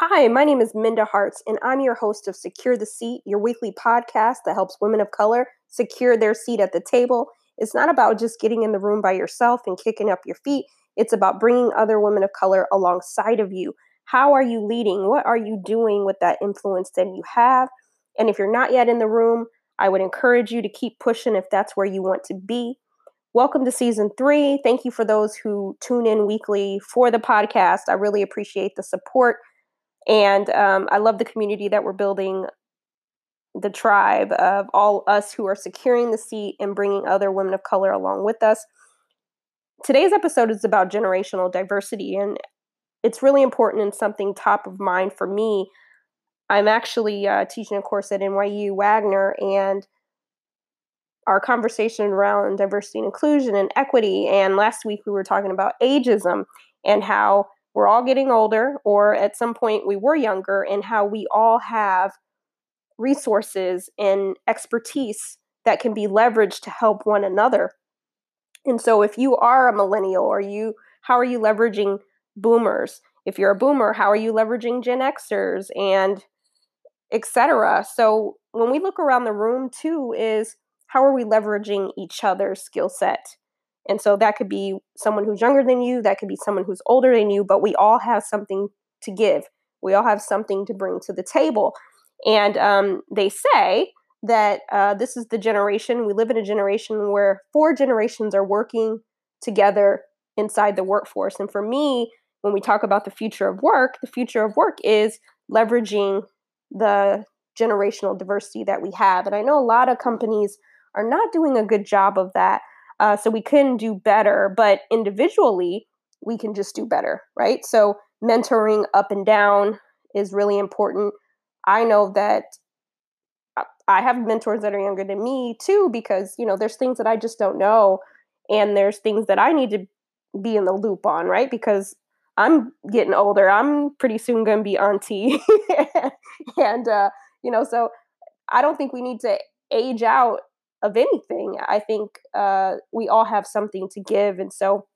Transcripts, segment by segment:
Hi, my name is Minda Harts, and I'm your host of Secure the Seat, your weekly podcast that helps women of color secure their seat at the table. It's not about just getting in the room by yourself and kicking up your feet, it's about bringing other women of color alongside of you. How are you leading? What are you doing with that influence that you have? And if you're not yet in the room, I would encourage you to keep pushing if that's where you want to be. Welcome to season three. Thank you for those who tune in weekly for the podcast. I really appreciate the support. And um, I love the community that we're building, the tribe of all us who are securing the seat and bringing other women of color along with us. Today's episode is about generational diversity, and it's really important and something top of mind for me. I'm actually uh, teaching a course at NYU Wagner, and our conversation around diversity and inclusion and equity. And last week we were talking about ageism and how we're all getting older, or at some point we were younger, and how we all have resources and expertise that can be leveraged to help one another. And so if you are a millennial or you how are you leveraging boomers? If you're a boomer, how are you leveraging Gen Xers and etc. So when we look around the room too is how are we leveraging each other's skill set? And so that could be someone who's younger than you, that could be someone who's older than you, but we all have something to give. We all have something to bring to the table. And um, they say that uh, this is the generation, we live in a generation where four generations are working together inside the workforce. And for me, when we talk about the future of work, the future of work is leveraging the generational diversity that we have. And I know a lot of companies are not doing a good job of that. Uh, so we can do better, but individually, we can just do better, right? So mentoring up and down is really important. I know that I have mentors that are younger than me too, because, you know, there's things that I just don't know. And there's things that I need to be in the loop on, right? Because I'm getting older. I'm pretty soon going to be auntie. and, uh, you know, so I don't think we need to age out of anything. I think uh, we all have something to give. And so,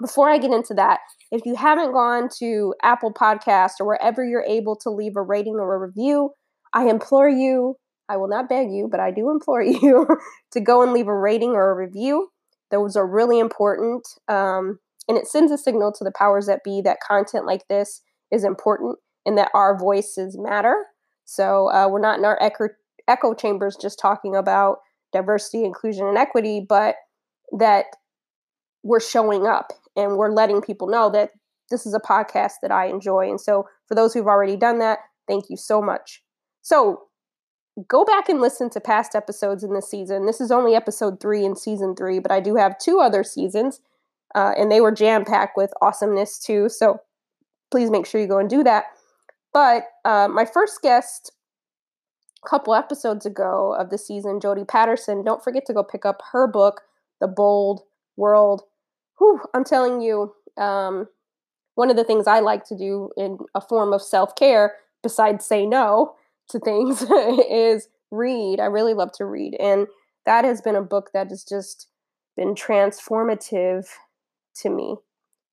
before I get into that, if you haven't gone to Apple Podcast or wherever you're able to leave a rating or a review, I implore you, I will not beg you, but I do implore you to go and leave a rating or a review. Those are really important. Um, and it sends a signal to the powers that be that content like this is important and that our voices matter. So uh, we're not in our echo, echo chambers just talking about diversity, inclusion, and equity, but that we're showing up and we're letting people know that this is a podcast that I enjoy. And so, for those who've already done that, thank you so much. So, go back and listen to past episodes in this season. This is only episode three in season three, but I do have two other seasons, uh, and they were jam packed with awesomeness too. So, please make sure you go and do that. But uh, my first guest couple episodes ago of the season, Jodie Patterson. Don't forget to go pick up her book, The Bold World. Whew, I'm telling you, um, one of the things I like to do in a form of self care, besides say no to things, is read. I really love to read. And that has been a book that has just been transformative to me.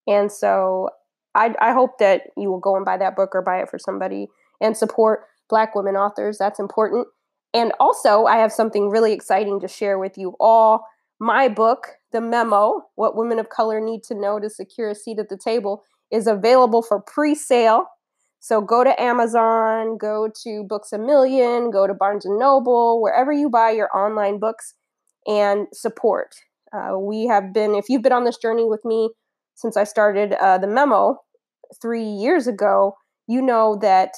And so I, I hope that you will go and buy that book or buy it for somebody and support Black women authors. That's important. And also, I have something really exciting to share with you all. My book, The Memo What Women of Color Need to Know to Secure a Seat at the Table, is available for pre sale. So go to Amazon, go to Books a Million, go to Barnes and Noble, wherever you buy your online books, and support. Uh, we have been, if you've been on this journey with me since I started uh, the memo three years ago, you know that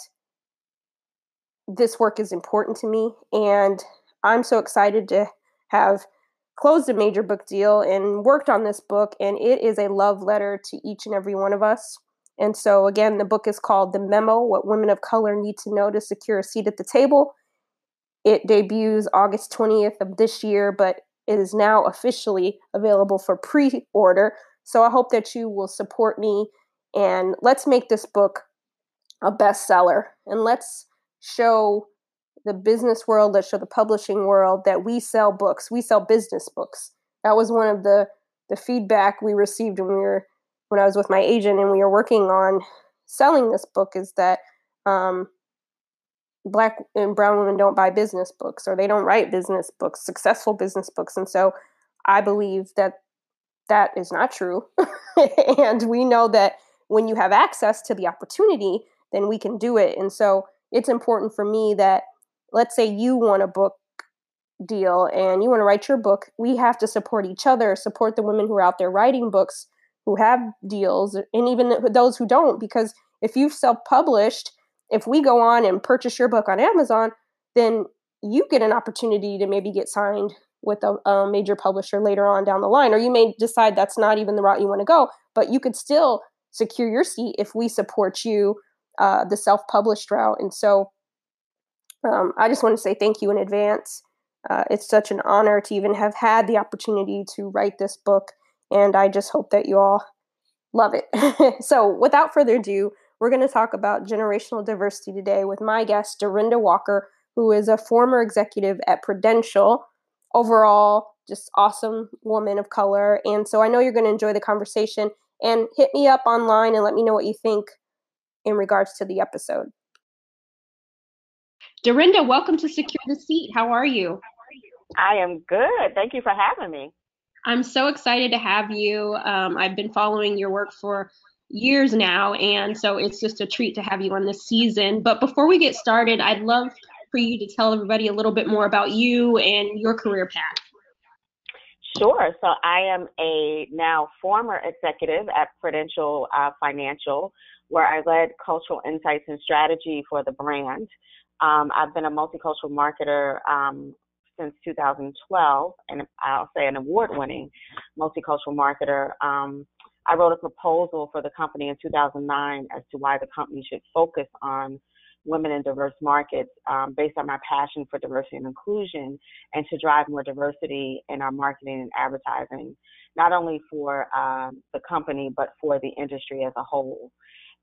this work is important to me. And I'm so excited to have closed a major book deal and worked on this book. And it is a love letter to each and every one of us. And so, again, the book is called The Memo What Women of Color Need to Know to Secure a Seat at the Table. It debuts August 20th of this year, but it is now officially available for pre order. So I hope that you will support me and let's make this book a bestseller and let's show the business world, let's show the publishing world that we sell books. We sell business books. That was one of the the feedback we received when we were when I was with my agent and we were working on selling this book is that um, black and brown women don't buy business books or they don't write business books, successful business books. And so I believe that that is not true. and we know that when you have access to the opportunity, then we can do it. And so it's important for me that, let's say you want a book deal and you want to write your book, we have to support each other, support the women who are out there writing books who have deals, and even those who don't. Because if you've self published, if we go on and purchase your book on Amazon, then you get an opportunity to maybe get signed with a, a, major publisher later on down the line, or you may decide that's not even the route you want to go, but you could still secure your seat if we support you uh, the self published route. And so um, I just want to say thank you in advance. Uh, it's such an honor to even have had the opportunity to write this book, and I just hope that you all love it. so, without further ado, we're going to talk about generational diversity today with my guest, Dorinda Walker, who is a former executive at Prudential. Overall, just awesome woman of color. And so I know you're going to enjoy the conversation and hit me up online and let me know what you think in regards to the episode. Dorinda, welcome to Secure the Seat. How are you? I am good. Thank you for having me. I'm so excited to have you. Um, I've been following your work for years now. And so it's just a treat to have you on this season. But before we get started, I'd love for you to tell everybody a little bit more about you and your career path. Sure. So I am a now former executive at Prudential uh, Financial, where I led cultural insights and strategy for the brand. Um, I've been a multicultural marketer um, since 2012, and I'll say an award-winning multicultural marketer. Um, I wrote a proposal for the company in 2009 as to why the company should focus on women in diverse markets um, based on my passion for diversity and inclusion and to drive more diversity in our marketing and advertising, not only for um, the company, but for the industry as a whole.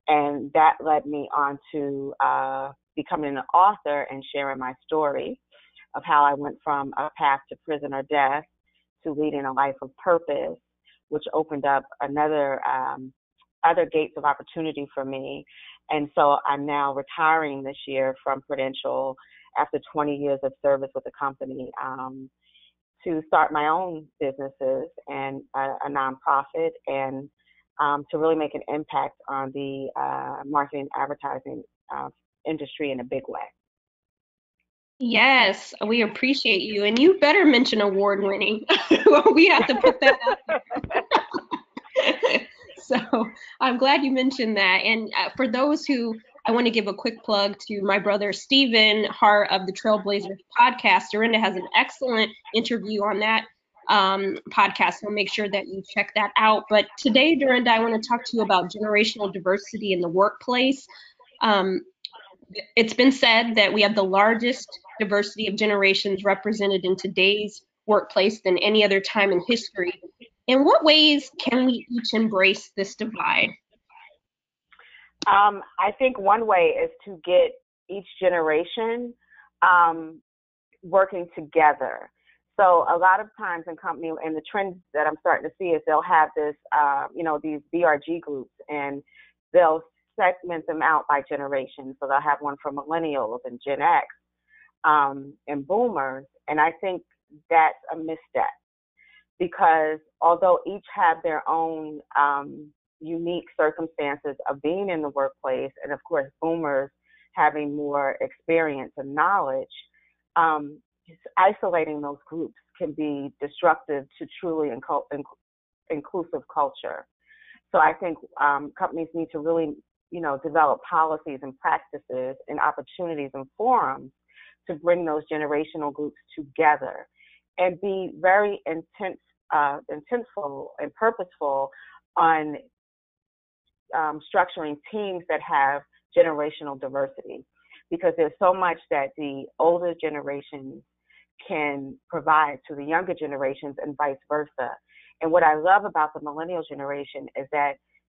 And that led me on to uh, becoming an author and sharing my story of how I went from a path to prison or death to leading a life of purpose which opened up another um, other gates of opportunity for me. And so I'm now retiring this year from Prudential after 20 years of service with the company um, to start my own businesses and a, a nonprofit and um, to really make an impact on the uh, marketing advertising uh, industry in a big way. Yes, we appreciate you. And you better mention award winning. we have to put that out there. so I'm glad you mentioned that. And uh, for those who, I want to give a quick plug to my brother Stephen Hart of the Trailblazers podcast. Dorinda has an excellent interview on that um, podcast. So make sure that you check that out. But today, Dorinda, I want to talk to you about generational diversity in the workplace. Um, it's been said that we have the largest diversity of generations represented in today's workplace than any other time in history. In what ways can we each embrace this divide? Um, I think one way is to get each generation um, working together. So a lot of times in company, and the trend that I'm starting to see is they'll have this, uh, you know, these BRG groups, and they'll segment them out by generation. So they'll have one for millennials and Gen X um, and boomers. And I think that's a misstep because although each have their own um, unique circumstances of being in the workplace, and of course, boomers having more experience and knowledge, um, isolating those groups can be destructive to truly inc- inc- inclusive culture. So I think um, companies need to really, you know, develop policies and practices and opportunities and forums to bring those generational groups together and be very intense, uh, intentful and purposeful on um, structuring teams that have generational diversity because there's so much that the older generations can provide to the younger generations and vice versa. And what I love about the millennial generation is that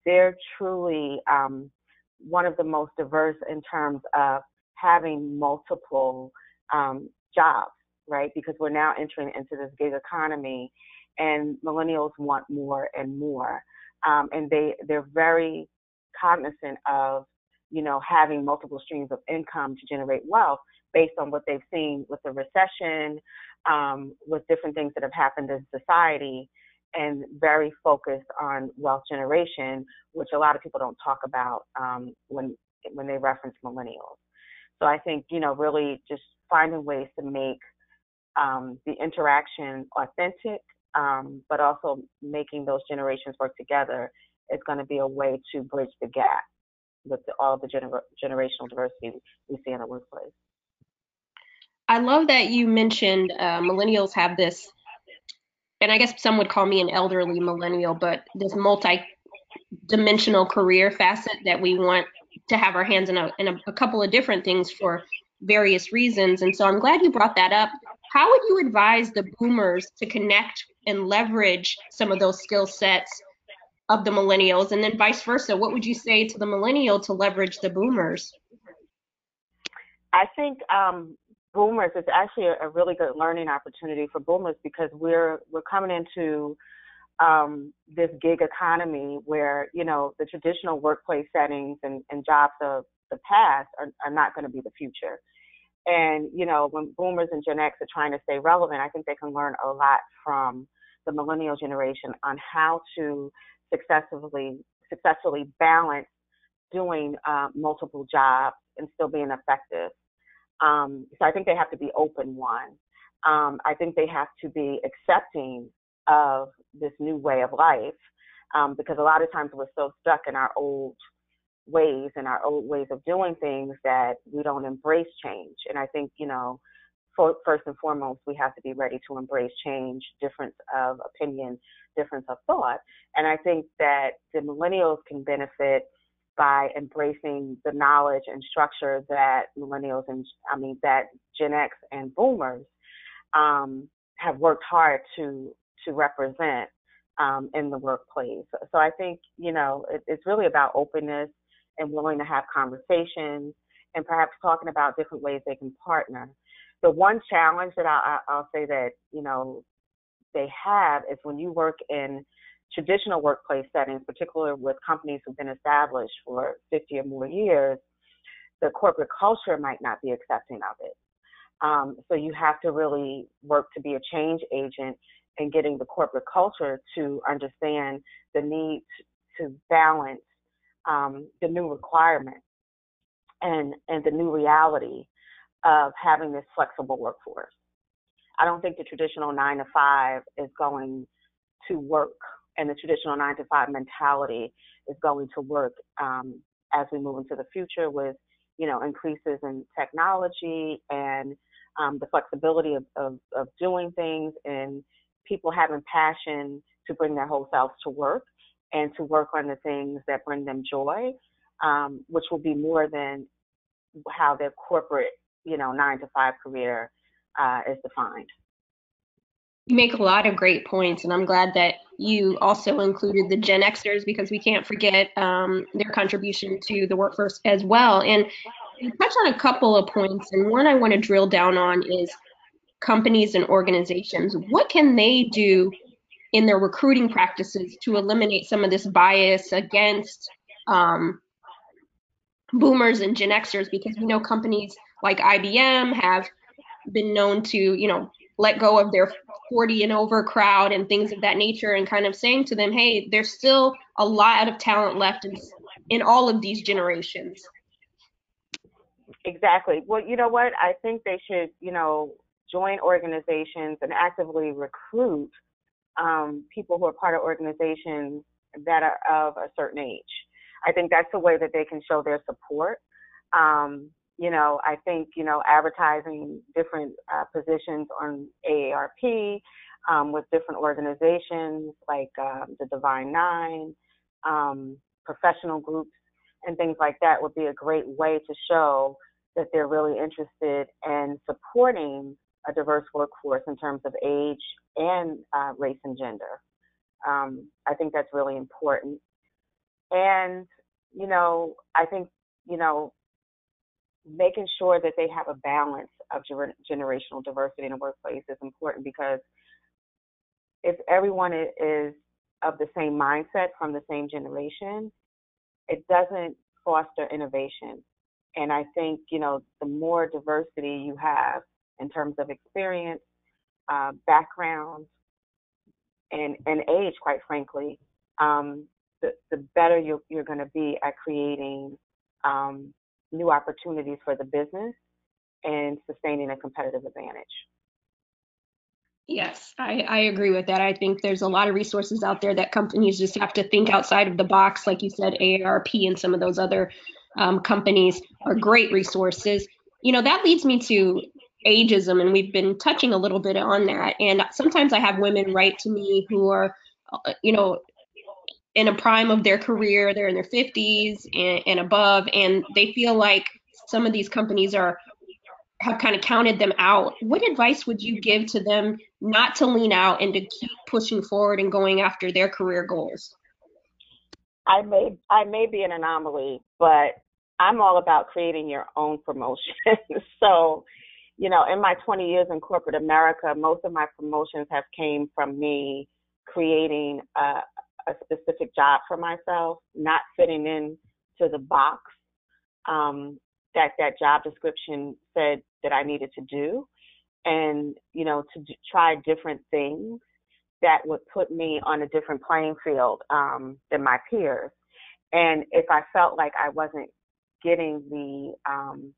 they're truly um, one of the most diverse in terms of having multiple um, jobs, right? Because we're now entering into this gig economy, and millennials want more and more, um, and they they're very cognizant of you know, having multiple streams of income to generate wealth based on what they've seen with the recession, um, with different things that have happened in society, and very focused on wealth generation, which a lot of people don't talk about um, when when they reference millennials. So I think you know, really just finding ways to make um, the interaction authentic, um, but also making those generations work together is going to be a way to bridge the gap with the, all the gener- generational diversity we see in the workplace. I love that you mentioned uh, millennials have this, and I guess some would call me an elderly millennial, but this multi-dimensional career facet that we want to have our hands in a, in a, a couple of different things for various reasons. And so I'm glad you brought that up. How would you advise the boomers to connect and leverage some of those skill sets of the millennials and then vice versa what would you say to the millennial to leverage the boomers i think um, boomers is actually a, a, really good learning opportunity for boomers because we're we're coming into um, this gig economy where you know the traditional workplace settings and, and jobs of the past are, are not going to be the future and you know when boomers and gen x are trying to stay relevant i think they can learn a lot from the millennial generation on how to successfully successfully balance doing uh, multiple jobs and still being effective. Um, so I think they have to be open. One, um, I think they have to be accepting of this new way of life um, because a lot of times we're so stuck in our old ways and our old ways of doing things that we don't embrace change. And I think you know for, first and foremost, we have to be ready to embrace change, difference of opinion, difference of thought. And I think that the millennials can benefit by embracing the knowledge and structure that millennials and I mean that Gen X and Boomers um, have worked hard to to represent um, in the workplace. So I think you know it, it's really about openness and willing to have conversations and perhaps talking about different ways they can partner the one challenge that I, I'll say that you know they have is when you work in traditional workplace settings, particularly with companies who've been established for 50 or more years, the corporate culture might not be accepting of it. Um, so you have to really work to be a change agent in getting the corporate culture to understand the need to balance um, the new requirement and and the new reality of having this flexible workforce. I don't think the traditional nine to five is going to work, and the traditional nine to five mentality is going to work um, as we move into the future with, you know, increases in technology and um, the flexibility of, of, of doing things and people having passion to bring their whole selves to work and to work on the things that bring them joy, um, which will be more than how their corporate you know nine to five career uh, is defined. You make a lot of great points, and I'm glad that you also included the Gen Xers because we can't forget um, their contribution to the workforce as well. And you touch on a couple of points, and one I want to drill down on is companies and organizations. What can they do in their recruiting practices to eliminate some of this bias against um, boomers and Gen Xers? Because we know companies like IBM have been known to, you know, let go of their 40 and over crowd and things of that nature and kind of saying to them, hey, there's still a lot of talent left in, in all of these generations. Exactly. Well, you know what? I think they should, you know, join organizations and actively recruit um, people who are part of organizations that are of a certain age. I think that's the way that they can show their support. Um, you know, I think, you know, advertising different uh, positions on AARP um, with different organizations like um, the Divine Nine, um, professional groups, and things like that would be a great way to show that they're really interested in supporting a diverse workforce in terms of age and uh, race and gender. Um, I think that's really important. And, you know, I think, you know, making sure that they have a balance of ger- generational diversity in the workplace is important because if everyone is of the same mindset from the same generation, it doesn't foster innovation. And I think, you know, the more diversity you have in terms of experience, uh, background, and, and age, quite frankly, um, the, the better you're, you're going to be at creating um, new opportunities for the business and sustaining a competitive advantage. Yes, I, I agree with that. I think there's a lot of resources out there that companies just have to think outside of the box. Like you said, AARP and some of those other um, companies are great resources. You know, that leads me to ageism, and we've been touching a little bit on that. And sometimes I have women write to me who are, uh, you know, in a prime of their career, they're in their 50s and, and above, and they feel like some of these companies are have kind of counted them out. What advice would you give to them not to lean out and to keep pushing forward and going after their career goals? I may I may be an anomaly, but I'm all about creating your own promotion. so, you know, in my 20 years in corporate America, most of my promotions have came from me creating a, a specific job for myself, not fitting in to the box um, that that job description said that I needed to do, and you know to d- try different things that would put me on a different playing field um, than my peers. And if I felt like I wasn't getting the um,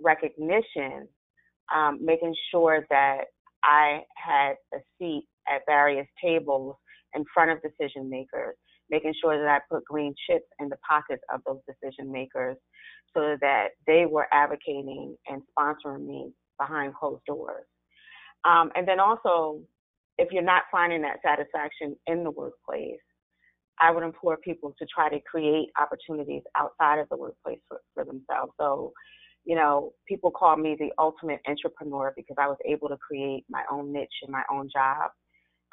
recognition, um, making sure that I had a seat at various tables in front of decision makers, making sure that I put green chips in the pockets of those decision makers so that they were advocating and sponsoring me behind closed doors. Um, and then also, if you're not finding that satisfaction in the workplace, I would implore people to try to create opportunities outside of the workplace for, for themselves. So, you know, people call me the ultimate entrepreneur because I was able to create my own niche and my own job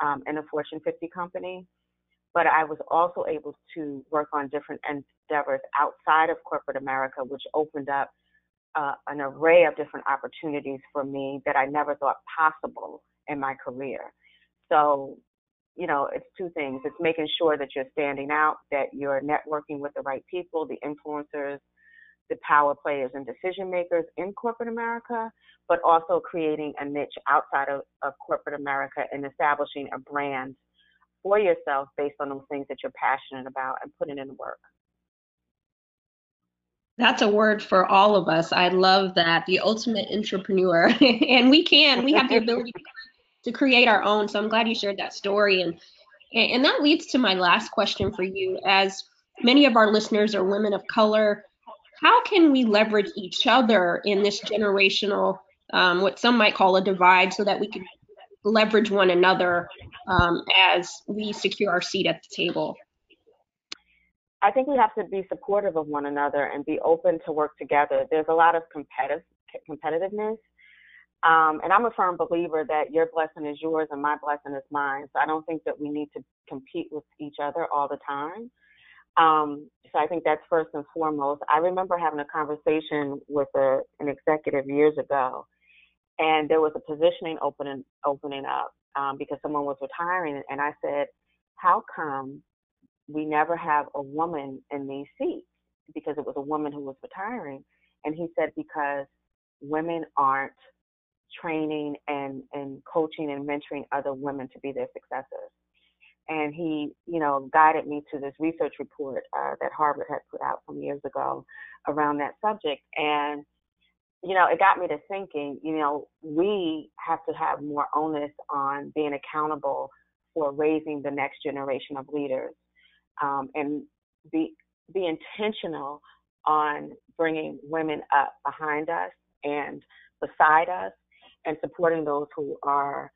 um, in a Fortune 50 company. But I was also able to work on different endeavors outside of corporate America, which opened up uh, an array of different opportunities for me that I never thought possible in my career. So, you know, it's two things. It's making sure that you're standing out, that you're networking with the right people, the influencers, the power players and decision makers in corporate America, but also creating a niche outside of, of corporate America and establishing a brand for yourself based on those things that you're passionate about and putting in the work. That's a word for all of us. I love that. The ultimate entrepreneur. and we can, we have the ability to create our own. So I'm glad you shared that story. And and that leads to my last question for you. As many of our listeners are women of color, how can we leverage each other in this generational, um, what some might call a divide, so that we can leverage one another um, as we secure our seat at the table? I think we have to be supportive of one another and be open to work together. There's a lot of competitive competitiveness, um, and I'm a firm believer that your blessing is yours and my blessing is mine. So I don't think that we need to compete with each other all the time. Um, so I think that's first and foremost. I remember having a conversation with a, an executive years ago, and there was a positioning opening opening up um, because someone was retiring, and I said, "How come we never have a woman in these seats?" Because it was a woman who was retiring, and he said, "Because women aren't training and and coaching and mentoring other women to be their successors." And he, you know, guided me to this research report uh, that Harvard had put out some years ago around that subject. And, you know, it got me to thinking, you know, we have to have more onus on being accountable for raising the next generation of leaders um, and be, be intentional on bringing women up behind us and beside us and supporting those who are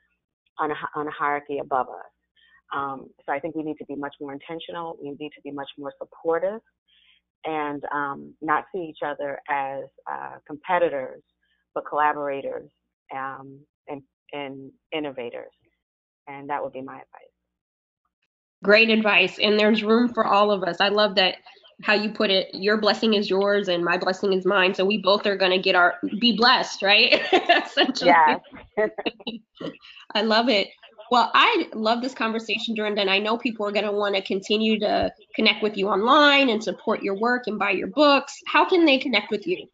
on a, on a hierarchy above us. Um, so I think we need to be much more intentional. We need to be much more supportive and um, not see each other as uh, competitors, but collaborators um, and, and innovators. And that would be my advice. Great advice. And there's room for all of us. I love that how you put it your blessing is yours and my blessing is mine so we both are going to get our be blessed right yeah i love it Well, I love this conversation, Dorinda, and I know people are going to want to continue to connect with you online and support your work and buy your books. How can they connect with you?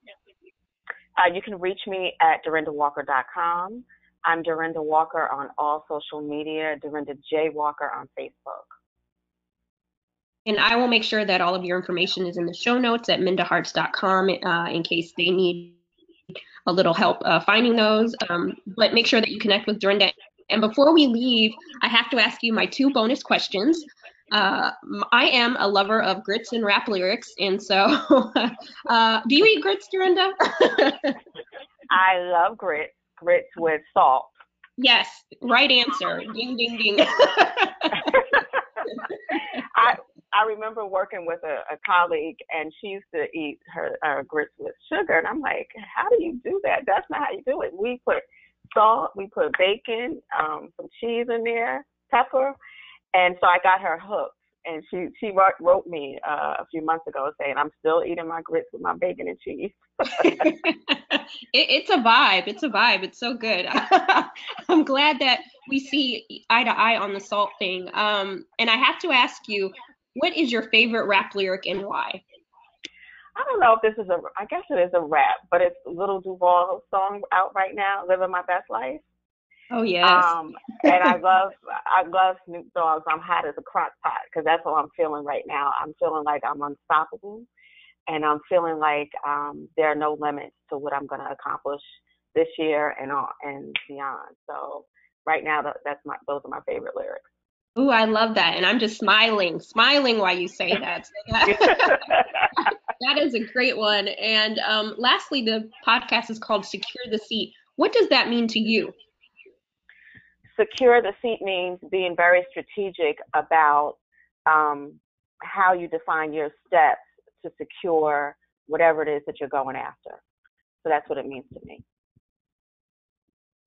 Uh, you can reach me at dorindawalker.com. I'm Dorinda Walker on all social media, Dorinda J. Walker on Facebook. And I will make sure that all of your information is in the show notes at mindaharts.com uh, in case they need a little help uh, finding those. Um, but make sure that you connect with Dorinda. And before we leave, I have to ask you my two bonus questions. Uh, I am a lover of grits and rap lyrics, and so uh, do you eat grits, Dorinda? I love grits, grits with salt. Yes, right answer. Ding, ding, ding. I I remember working with a, a colleague, and she used to eat her, her grits with sugar, and I'm like, how do you do that? That's not how you do it. We put salt, we put bacon, um, some cheese in there, pepper, and so I got her hooked. And she she wrote, wrote me uh, a few months ago saying I'm still eating my grits with my bacon and cheese. it, it's a vibe. It's a vibe. It's so good. I'm glad that we see eye to eye on the salt thing. Um, and I have to ask you, what is your favorite rap lyric and why? I don't know if this is a, I guess it is a rap, but it's Lil Duval song out right now, "Living My Best Life." Oh yes. Um, and I love, I love Snoop Dogg's "I'm Hot as a Crock Pot" because that's what I'm feeling right now. I'm feeling like I'm unstoppable, and I'm feeling like um, there are no limits to what I'm going to accomplish this year and on and beyond. So right now, that's my, those are my favorite lyrics. Ooh, I love that. And I'm just smiling, smiling while you say that. that is a great one. And um, lastly, the podcast is called Secure the Seat. What does that mean to you? Secure the seat means being very strategic about um, how you define your steps to secure whatever it is that you're going after. So that's what it means to me.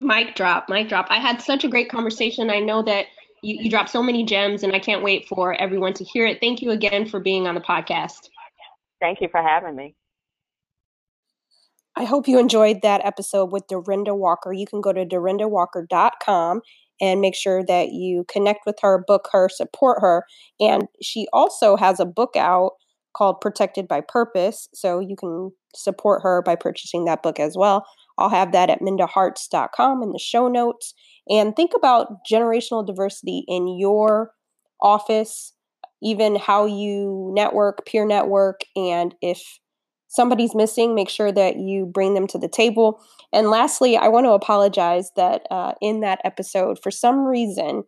Mic drop, mic drop. I had such a great conversation. I know that you, you dropped so many gems, and I can't wait for everyone to hear it. Thank you again for being on the podcast. Thank you for having me. I hope you enjoyed that episode with Dorinda Walker. You can go to dorindawalker.com and make sure that you connect with her, book her, support her. And she also has a book out called Protected by Purpose. So you can support her by purchasing that book as well. I'll have that at mindaharts.com in the show notes. And think about generational diversity in your office, even how you network, peer network, and if somebody's missing, make sure that you bring them to the table. And lastly, I want to apologize that uh, in that episode, for some reason,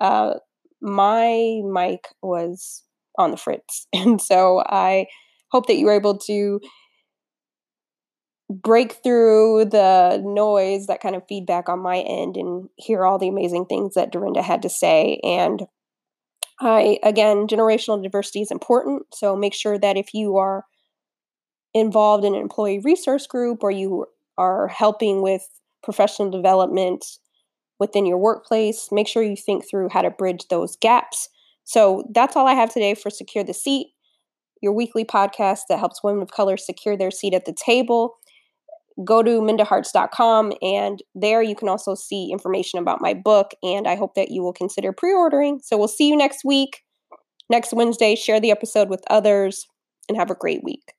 uh, my mic was on the fritz. And so I hope that you were able to break through the noise, that kind of feedback on my end, and hear all the amazing things that Dorinda had to say. And I, again, generational diversity is important. So make sure that if you are involved in an employee resource group or you are helping with professional development within your workplace, make sure you think through how to bridge those gaps. So that's all I have today for Secure the Seat, your weekly podcast that helps women of color secure their seat at the table go to mindaharts.com and there you can also see information about my book and i hope that you will consider pre-ordering. So we'll see you next week. Next wednesday share the episode with others and have a great week